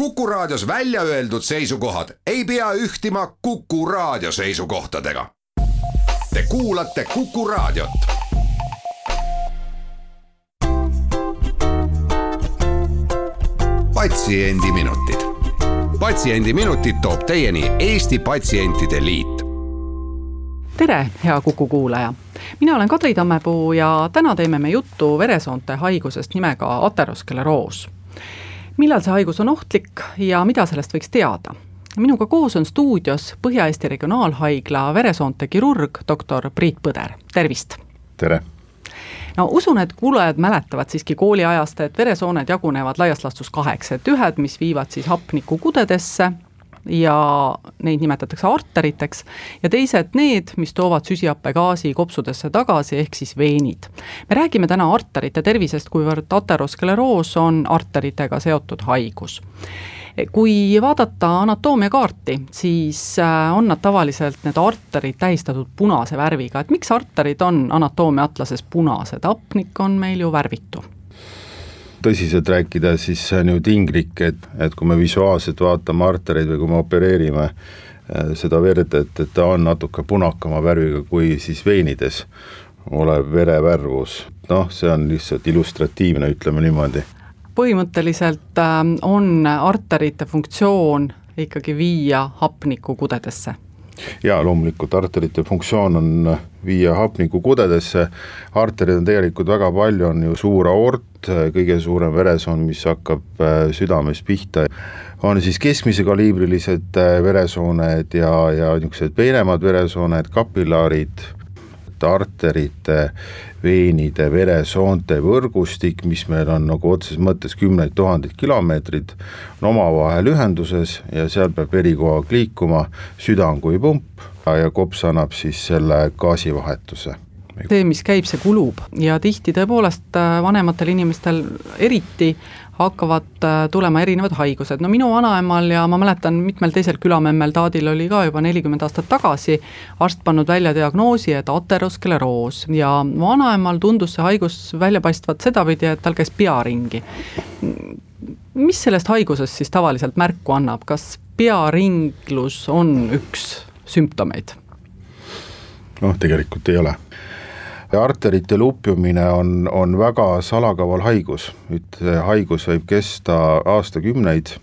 Kuku Raadios välja öeldud seisukohad ei pea ühtima Kuku Raadio seisukohtadega. Te kuulate Kuku Raadiot. patsiendiminutid, Patsiendiminutid toob teieni Eesti Patsientide Liit tere, hea Kuku kuulaja. mina olen Kadri Tammepuu ja täna teeme me juttu veresoonte haigusest nimega ateroskleroos millal see haigus on ohtlik ja mida sellest võiks teada? minuga koos on stuudios Põhja-Eesti Regionaalhaigla veresoonte kirurg, doktor Priit Põder, tervist! tere! no usun, et kuulajad mäletavad siiski kooliajast, et veresooned jagunevad laias laastus kaheks, et ühed, mis viivad siis hapnikku kudedesse ja neid nimetatakse arteriteks. Ja teised need, mis toovad süsihappegaasi kopsudesse tagasi, ehk siis veenid. me räägime täna arterite tervisest, kuivõrd ateroskleroos on arteritega seotud haigus. Kui vaadata anatoomiakaarti, siis äh, on nad tavaliselt, need arterid tähistatud punase värviga, et miks arterid on anatoomia atlases punased, hapnik on meil ju värvitu tõsiselt rääkida, siis see on ju tinglik, et, et kui me visuaalselt vaatame artereid või kui me opereerime äh, seda verd, et, et ta on natuke punakama värviga kui siis veinides olev verevärvus, noh, see on lihtsalt illustratiivne, ütleme niimoodi. põhimõtteliselt äh, on arterite funktsioon ikkagi viia hapnikku kudedesse jaa, loomulikult arterite funktsioon on viia hapnikku kudedesse, arterid on tegelikult väga palju, on ju suur aort, kõige suurem veresoon, mis hakkab äh, südamest pihta, on siis keskmise kaliibrilised äh, veresooned ja, ja niisugused peenemad veresooned, kapillaarid, arterite, veenide, veresoonte võrgustik, mis meil on nagu otseses mõttes kümneid tuhandeid kilomeetreid, on omavahel ühenduses ja seal peab veri kogu aeg liikuma, süda on kui pump ja kops annab siis selle gaasivahetuse. See, mis käib, see kulub. Ja tihti tõepoolest äh, vanematel inimestel eriti hakkavad äh, tulema erinevad haigused, no minu vanaemal ja ma mäletan, mitmel teisel külamemmel Taadil oli ka juba nelikümmend aastat tagasi arst pannud välja diagnoosi, et ateroskleroos ja vanaemal tundus see haigus välja paistvat sedapidi, et tal käis pea ringi. mis sellest haigusest siis tavaliselt märku annab, kas pearinglus on üks sümptomeid? noh, tegelikult ei ole arterite lupjumine on, on väga salakaval haigus, et haigus võib kesta aastakümneid,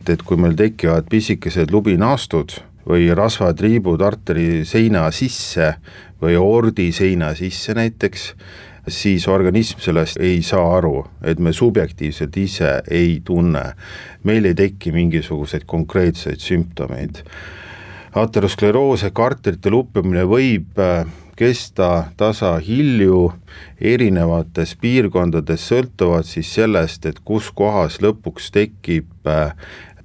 et, et kui meil tekivad pisikesed lubinaastud või rasvatriibud arteri seina sisse või ordi seina sisse näiteks, siis organism sellest ei saa aru, et me subjektiivselt ise ei tunne. meil ei teki mingisuguseid konkreetseid sümptomeid. ateroskleroos ehk arterite lupjumine võib kesta tasahilju erinevates piirkondades, sõltuvalt siis sellest, et kus kohas lõpuks tekib äh,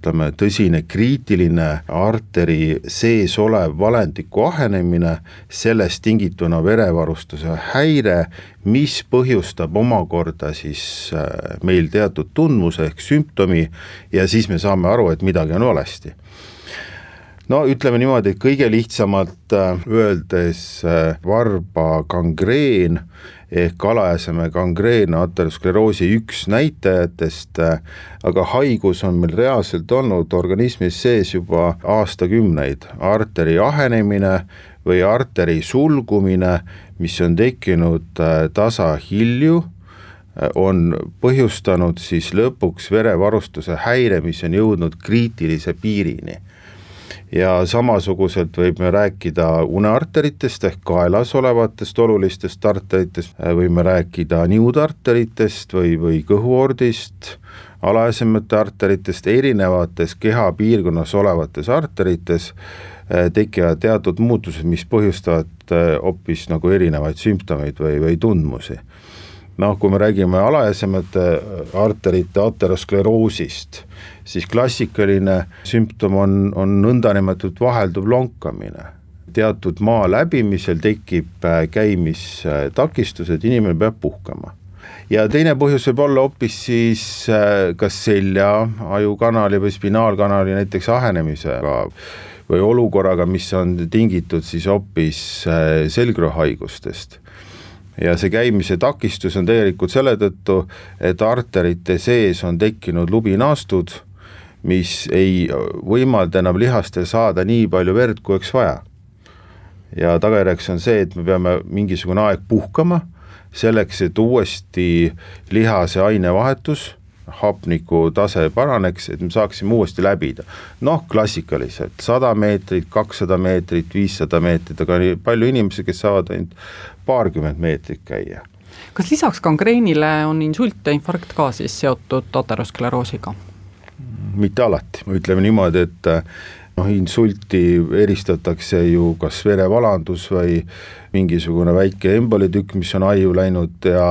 ütleme, tõsine kriitiline arteri sees olev valendiku ahenemine, sellest tingituna verevarustuse häire, mis põhjustab omakorda siis äh, meil teatud tundmuse ehk sümptomi ja siis me saame aru, et midagi on valesti no ütleme niimoodi, kõige lihtsamalt äh, öeldes äh, varba gangreen ehk alaeseme gangreen ateroskleroosi üks näitajatest, äh, aga haigus on meil reaalselt olnud organismis sees juba aastakümneid, arteri ahenemine või arteri sulgumine, mis on tekkinud tasahilju, on põhjustanud siis lõpuks verevarustuse häire, mis on jõudnud kriitilise piirini ja samasuguselt võib me rääkida unearteritest ehk kaelas olevatest olulistest arteritest, võime rääkida niudarteritest või, või kõhuordist, alaesemete arteritest, erinevates kehapiirkonnas olevates arterites eh, tekivad teatud muutused, mis põhjustavad eh, hoopis nagu erinevaid sümptomeid või, või tundmusi. Noh, kui me räägime alaesemete arterite ateroskleroosist, siis klassikaline sümptom on, on nõndanimetatud vahelduv lonkamine. teatud maa läbimisel tekib äh, käimistakistused, inimene peab puhkama ja teine põhjus võib olla hoopis siis äh, kas selja, ajukanali või spinaalkanali näiteks ahenemisega või olukorraga, mis on tingitud siis hoopis äh, selgrohaigustest ja see käimise takistus on tegelikult selle tõttu, et arterite sees on tekkinud lubinaastud, mis ei võimalda enam lihastel saada nii palju verd, kui oleks vaja. ja tagajärjeks on see, et me peame mingisugune aeg puhkama, selleks, et uuesti lihase ainevahetus hapniku tase paraneks, et me saaksime uuesti läbida. noh, klassikaliselt sada meetrit, kakssada meetrit, viissada meetrit, aga palju inimesi, kes saavad ainult paarkümmend meetrit käia. kas lisaks gangreenile on insult ja infarkt ka siis seotud ateroskleroosiga? Mitte alati, ütleme niimoodi, et noh, insulti eristatakse ju kas verevalandus või mingisugune väike embolitükk, mis on aju läinud ja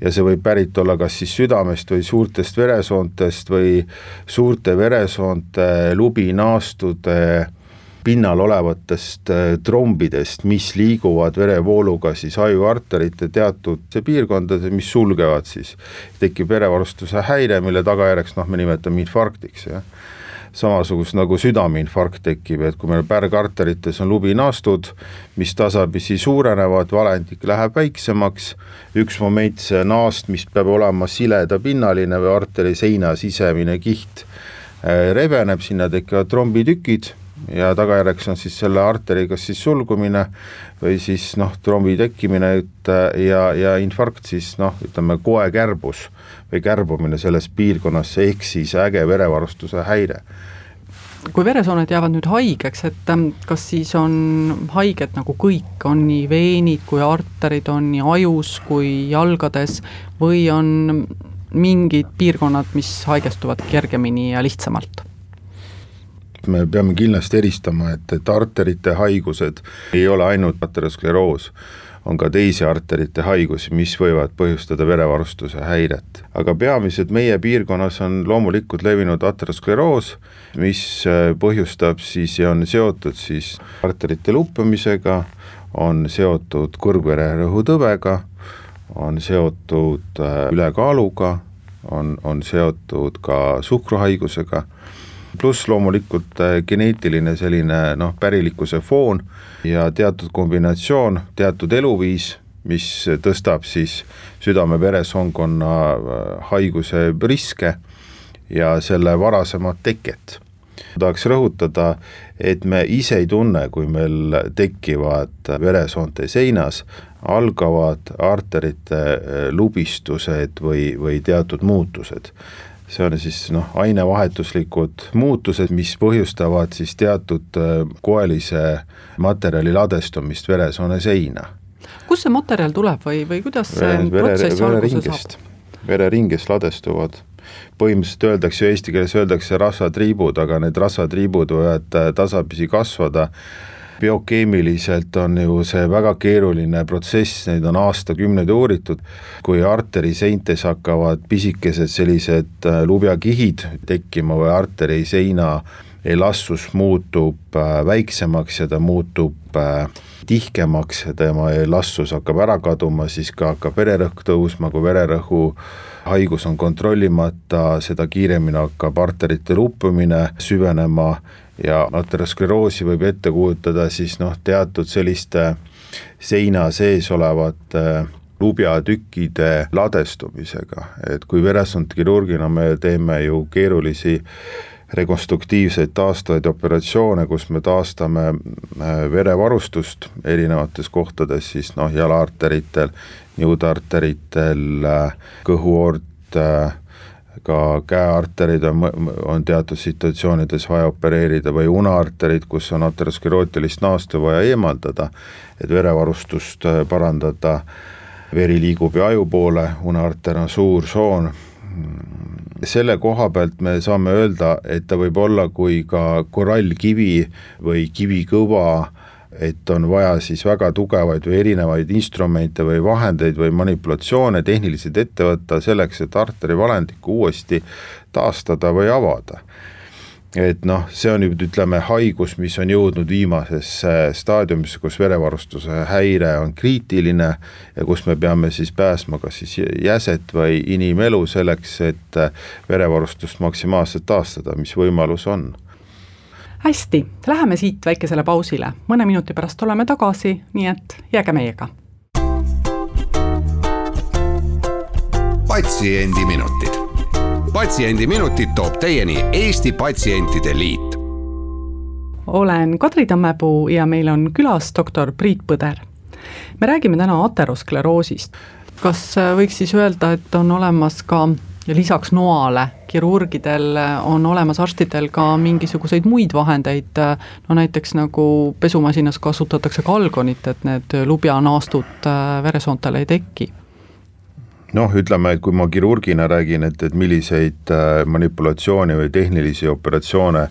ja see võib pärit olla kas siis südamest või suurtest veresoontest või suurte veresoonte lubinaastude pinnal olevatest äh, trombidest, mis liiguvad verevooluga siis ajuarterite teatud piirkondades, mis sulgevad siis, tekib verevarustuse häire, mille tagajärjeks noh, me nimetame infarktiks, jah. Samasugust nagu südameinfarkt tekib, et kui meil pärgarterites on lubinaastud, mis tasapisi suurenevad, valendik läheb väiksemaks, üks moment see naast, mis peab olema siledapinnaline või arteri seina sisemine kiht, äh, rebeneb, sinna tekivad trombitükid ja tagajärjeks on siis selle arteri kas siis sulgumine või siis noh, trombi tekkimine, et ja, ja infarkt siis noh, ütleme koekärbus või kärbumine selles piirkonnas, ehk siis äge verevarustuse häire kui veresooned jäävad nüüd haigeks, et ähm, kas siis on haiged nagu kõik, on nii veenid kui arterid, on nii ajus kui jalgades või on mingid piirkonnad, mis haigestuvad kergemini ja lihtsamalt? Me peame kindlasti eristama, et, et arterite haigused ei ole ainult ateroskleroos, on ka teisi arterite haigusi, mis võivad põhjustada verevarustuse häiret. aga peamiselt meie piirkonnas on loomulikult levinud ateroskleroos, mis äh, põhjustab siis ja on seotud siis arterite luppumisega, on seotud kõrgvererõhutõvega, on seotud äh, ülekaaluga, on, on seotud ka suhkruhaigusega pluss loomulikult äh, geneetiline selline noh, pärilikkuse foon ja teatud kombinatsioon, teatud eluviis, mis tõstab siis südame-veresoonkonna äh, haiguse riske ja selle varasemat teket. tahaks rõhutada, et me ise ei tunne, kui meil tekivad veresoonte seinas, algavad arterite äh, lubistused või, või teatud muutused see on siis noh, ainevahetuslikud muutused, mis põhjustavad siis teatud äh, koelise materjali ladestumist veresoone seina. kust see materjal tuleb või, või kuidas see vere, protsess alguse saab? vereringest ladestuvad põhimõtteliselt öeldakse eesti keeles öeldakse rasvatriibud, aga need rasvatriibud võivad äh, tasapisi kasvada biokeemiliselt on ju see väga keeruline protsess, neid on aastakümneid uuritud, kui arteri seintes hakkavad pisikesed sellised äh, lubjakihid tekkima või arteri seina elastsus muutub äh, väiksemaks ja ta muutub äh, tihkemaks ja tema elastsus hakkab ära kaduma, siis ka hakkab vererõhk tõusma, kui vererõhu haigus on kontrollimata, seda kiiremini hakkab arterite luppumine süvenema ja ateroskleroosi võib ette kujutada siis noh, teatud selliste seina sees olevate lubjatükkide ladestumisega, et kui veresoonkirurgina me teeme ju keerulisi rekonstruktiivseid taastavaid operatsioone, kus me taastame äh, verevarustust erinevates kohtades, siis noh, jalaarteritel, niudarteritel, äh, kõhuoort, äh, ka käearterid on, on teatud situatsioonides vaja opereerida või unaarterid, kus on aterosklerootilist naastu vaja eemaldada, et verevarustust äh, parandada, veri liigub ju aju poole, unaarter on suur soon, selle koha pealt me saame öelda, et ta võib olla kui ka korallkivi või kivikõva et on vaja siis väga tugevaid või erinevaid instrumente või vahendeid või manipulatsioone tehniliselt ette võtta selleks, et arteri valendikku uuesti taastada või avada. Et noh, see on nüüd ütleme haigus, mis on jõudnud viimasesse staadiumisse, kus verevarustuse häire on kriitiline ja kus me peame siis päästma kas siis jäset või inimelu selleks, et verevarustust maksimaalselt taastada, mis võimalus on hästi, läheme siit väikesele pausile, mõne minuti pärast oleme tagasi, nii et jääge meiega. patsiendiminutid patsiendiminutid toob teieni Eesti Patsientide Liit. olen Kadri Tammepuu ja meil on külas doktor Priit Põder. me räägime täna ateroskleroosist. kas võiks siis öelda, et on olemas ka ja lisaks noale kirurgidel on olemas arstidel ka mingisuguseid muid vahendeid, no näiteks nagu pesumasinas kasutatakse kalgonit, et need lubjanaastud veresoontele ei teki. Noh, ütleme, et kui ma kirurgina räägin, et, et milliseid manipulatsioone või tehnilisi operatsioone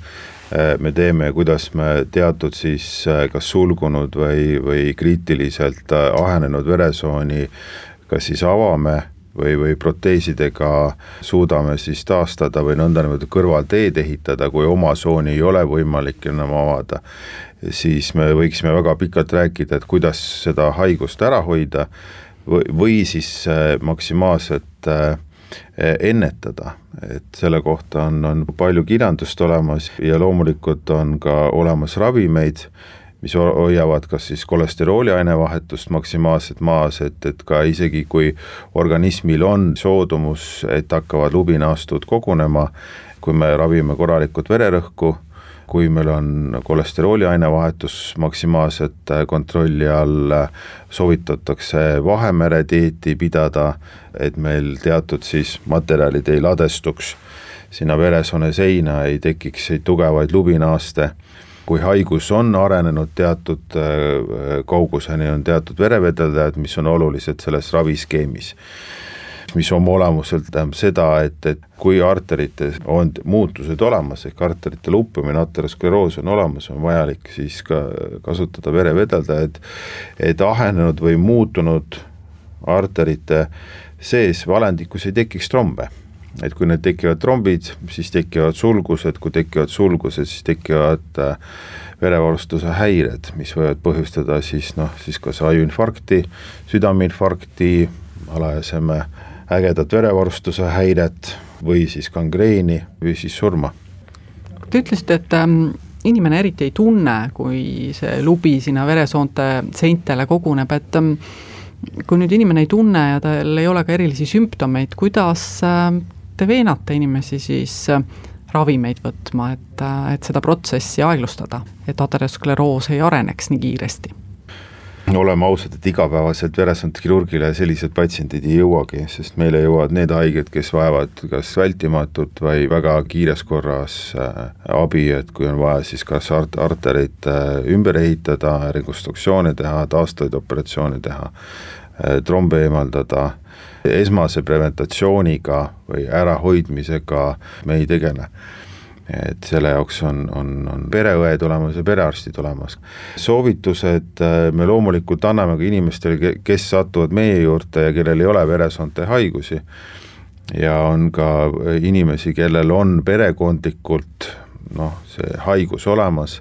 me teeme ja kuidas me teatud siis kas sulgunud või, või kriitiliselt ahenenud veresooni kas siis avame või, või proteesidega suudame siis taastada või nõndanimetatud kõrvalteed ehitada, kui oma sooni ei ole võimalik enam avada, siis me võiksime väga pikalt rääkida, et kuidas seda haigust ära hoida või, või siis äh, maksimaalselt äh, ennetada, et selle kohta on, on palju kirjandust olemas ja loomulikult on ka olemas ravimeid, mis hoiavad kas siis kolesterooli ainevahetust maksimaalselt maas, et, et ka isegi kui organismil on soodumus, et hakkavad lubinaastud kogunema, kui me ravime korralikult vererõhku kui meil on kolesterooli ainevahetus maksimaalselt äh, kontrolli all, soovitatakse Vahemere dieeti pidada, et meil teatud siis materjalid ei ladestuks sinna veresoone seina, ei tekiks tugevaid lubinaaste kui haigus on arenenud teatud äh, kauguseni, on teatud verevedeldajad, mis on olulised selles raviskeemis mis oma olemuselt tähendab seda, et, et kui arterites on muutused olemas, ehk arterite luppumine, ateroskleroos on olemas, on vajalik siis ka kasutada verevedeldajaid, et ahenenud või muutunud arterite sees valendikus ei tekiks trombe et kui need tekivad trombid, siis tekivad sulgused, kui tekivad sulgused, siis tekivad äh, verevarustuse häired, mis võivad põhjustada siis noh, siis kas ajuinfarkti, südameinfarkti, alajaseme ägedat verevarustuse häiret või siis gangreeni või siis surma. Te ütlesite, et ähm, inimene eriti ei tunne, kui see lubi sinna veresoonte seintele koguneb, et ähm, kui nüüd inimene ei tunne ja tal ei ole ka erilisi sümptomeid, kuidas äh, te veenate inimesi siis äh, ravimeid võtma, et, äh, et seda protsessi aeglustada, et ateroskleroos ei areneks nii kiiresti? oleme ausad, et igapäevaselt veresoonkirurgile sellised patsiendid ei jõuagi, sest meile jõuavad need haiged, kes vajavad kas vältimatut või väga kiires korras äh, abi, et kui on vaja siis kas art-, arterit ümber ehitada, rekonstruktsioone teha, taastavaid operatsioone teha, trombe eemaldada, esmase preventatsiooniga või ärahoidmisega me ei tegele. Et selle jaoks on, on, on pereõed olemas ja perearstid olemas. soovitused äh, me loomulikult anname ka inimestele, kes satuvad meie juurde ja kellel ei ole veresoonte haigusi, ja on ka inimesi, kellel on perekondlikult noh, see haigus olemas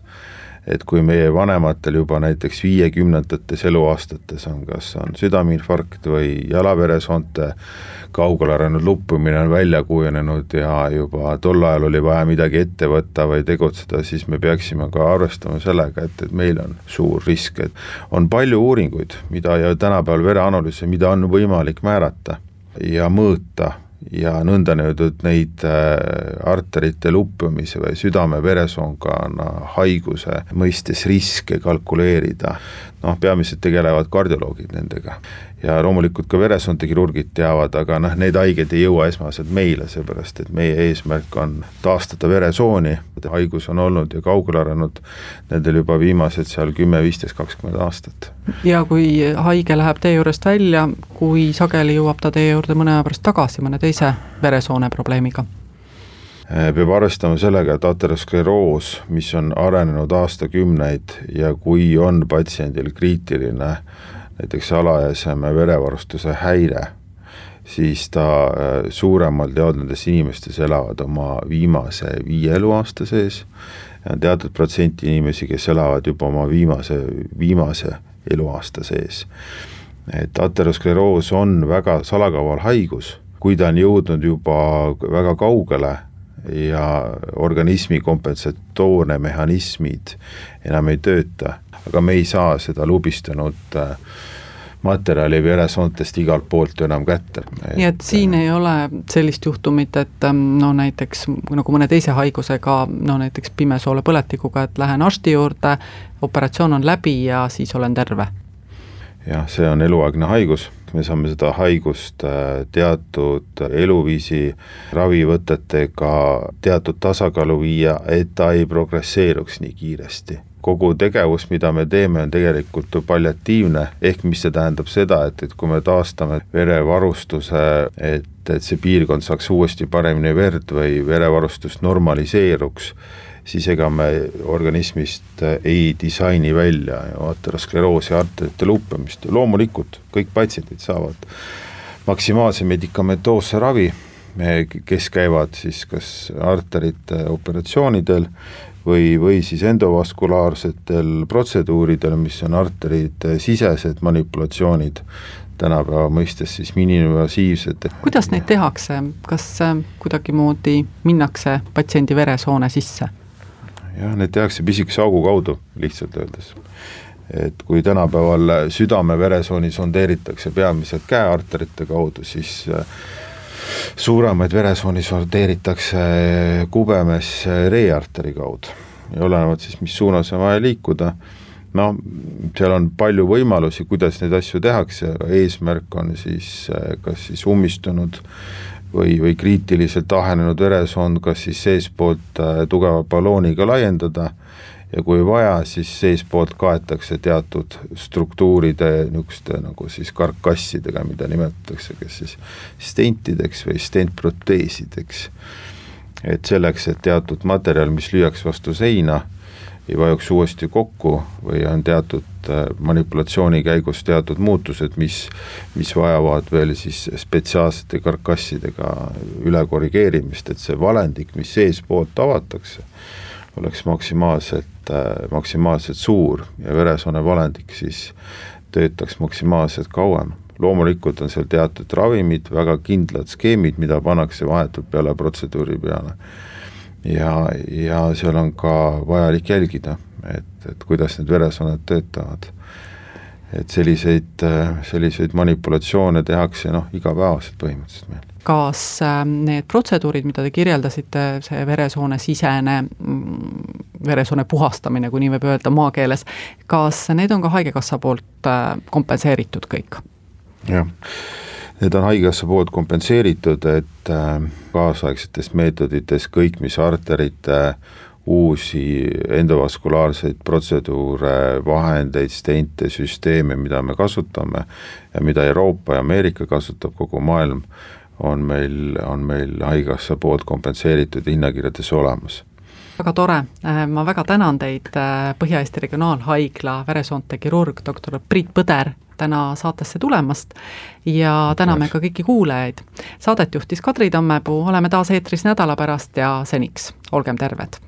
et kui meie vanematel juba näiteks viiekümnendates eluaastates on, kas on südameinfarkt või jalaveresoonte kaugele arenenud luppumine on välja kujunenud ja juba tol ajal oli vaja midagi ette võtta või tegutseda, siis me peaksime ka arvestama sellega, et, et meil on suur risk, et on palju uuringuid, mida ja tänapäeval vereanalüüse, mida on võimalik määrata ja mõõta ja nõndanimetatud neid äh, arterite luppumise või südame-veresoonkonna haiguse mõistes riske kalkuleerida, noh, peamiselt tegelevad kardioloogid nendega ja loomulikult ka veresoontekirurgid teavad, aga noh, need haiged ei jõua esmaselt meile, seepärast et meie eesmärk on taastada veresooni, haigus on olnud ja kaugele arenenud nendel juba viimased seal kümme, viisteist, kakskümmend aastat. ja kui haige läheb teie juurest välja, kui sageli jõuab ta teie juurde mõne aja pärast tagasi mõne teise veresoone probleemiga? Äh, peab arvestama sellega, et ateroskleroos, mis on arenenud aastakümneid ja kui on patsiendil kriitiline näiteks alajaseme verevarustuse häire, siis ta äh, suuremalt jaolt nendes inimestes elavad oma viimase viie eluaasta sees ja on teatud protsent inimesi, kes elavad juba oma viimase, viimase eluaasta sees. et ateroskleroos on väga salakaval haigus, kui ta on jõudnud juba väga kaugele ja organismi kompensatoorne mehhanismid enam ei tööta, aga me ei saa seda lubistanud äh, materjali veresoontest igalt poolt ju enam kätte. nii et siin ei ole sellist juhtumit, et ähm, no näiteks nagu mõne teise haigusega, no näiteks pimesoolepõletikuga, et lähen arsti juurde, operatsioon on läbi ja siis olen terve? jah, see on eluaegne haigus, me saame seda haigust äh, teatud eluviisi ravivõtetega teatud tasakaalu viia, et ta ei progresseeruks nii kiiresti. Kogu tegevus, mida me teeme, on tegelikult ju paljatiivne, ehk mis see tähendab seda, et, et kui me taastame verevarustuse, et, et see piirkond saaks uuesti paremini verd või verevarustus normaliseeruks, siis ega me organismist ei disaini välja ateroskleroosi arterite lupamist, loomulikult kõik patsiendid saavad maksimaalse medikamentoosse ravi, kes käivad siis kas arterite operatsioonidel või, või siis endovaskulaarsetel protseduuridel, mis on arterite sisesed manipulatsioonid, tänapäeva mõistes siis miniinvasiivsed. kuidas neid tehakse, kas äh, kuidagimoodi minnakse patsiendi veresoone sisse? Jah, need tehakse pisikese augu kaudu, lihtsalt öeldes. et kui tänapäeval südame-veresooni sondeeritakse peamiselt käearterite kaudu, siis äh, suuremaid veresooni sorteeritakse kubemesse reearteri kaudu ja olenevalt siis, mis suunas on vaja liikuda, no seal on palju võimalusi, kuidas neid asju tehakse, aga eesmärk on siis kas siis ummistunud või, või kriitiliselt ahenenud veresoond kas siis seestpoolt äh, tugeva ballooniga laiendada ja kui vaja, siis seestpoolt kaetakse teatud struktuuride niisuguste nagu siis karkassidega, mida nimetatakse kas siis stentideks või stentproteesideks. et selleks, et teatud materjal, mis lüüakse vastu seina, ei vajuks uuesti kokku või on teatud äh, manipulatsiooni käigus teatud muutused, mis, mis vajavad veel siis spetsiaalsete karkassidega üle korrigeerimist, et see valendik, mis seestpoolt avatakse, oleks maksimaalselt, äh, maksimaalselt suur ja veresoone valendik siis töötaks maksimaalselt kauem. loomulikult on seal teatud ravimid, väga kindlad skeemid, mida pannakse vahetult peale protseduuri peale. ja, ja seal on ka vajalik jälgida, et, et kuidas need veresooned töötavad. et selliseid, selliseid manipulatsioone tehakse noh, igapäevaselt põhimõtteliselt meil. Kas ähm, need protseduurid, mida te kirjeldasite, see veresoone sisene, mm, veresoone puhastamine, kui nii võib öelda maakeeles, kas need on ka Haigekassa poolt äh, kompenseeritud kõik? jah, need on Haigekassa poolt kompenseeritud, et äh, kaasaegsetes meetodites kõik, mis arterite uusi endovaskulaarseid protseduure, vahendeid, stente, süsteeme, mida me kasutame ja mida Euroopa ja Ameerika kasutab, kogu maailm, on meil, on meil Haigekassa poolt kompenseeritud hinnakirjades olemas. Väga tore, äh, ma väga tänan teid, äh, Põhja-Eesti Regionaalhaigla veresoonte kirurg, doktor Priit Põder, täna saatesse tulemast. Ja täname ka kõiki kuulajaid. Saadet juhtis Kadri Tammepuu, oleme taas eetris nädala pärast ja seniks. Olgem terved.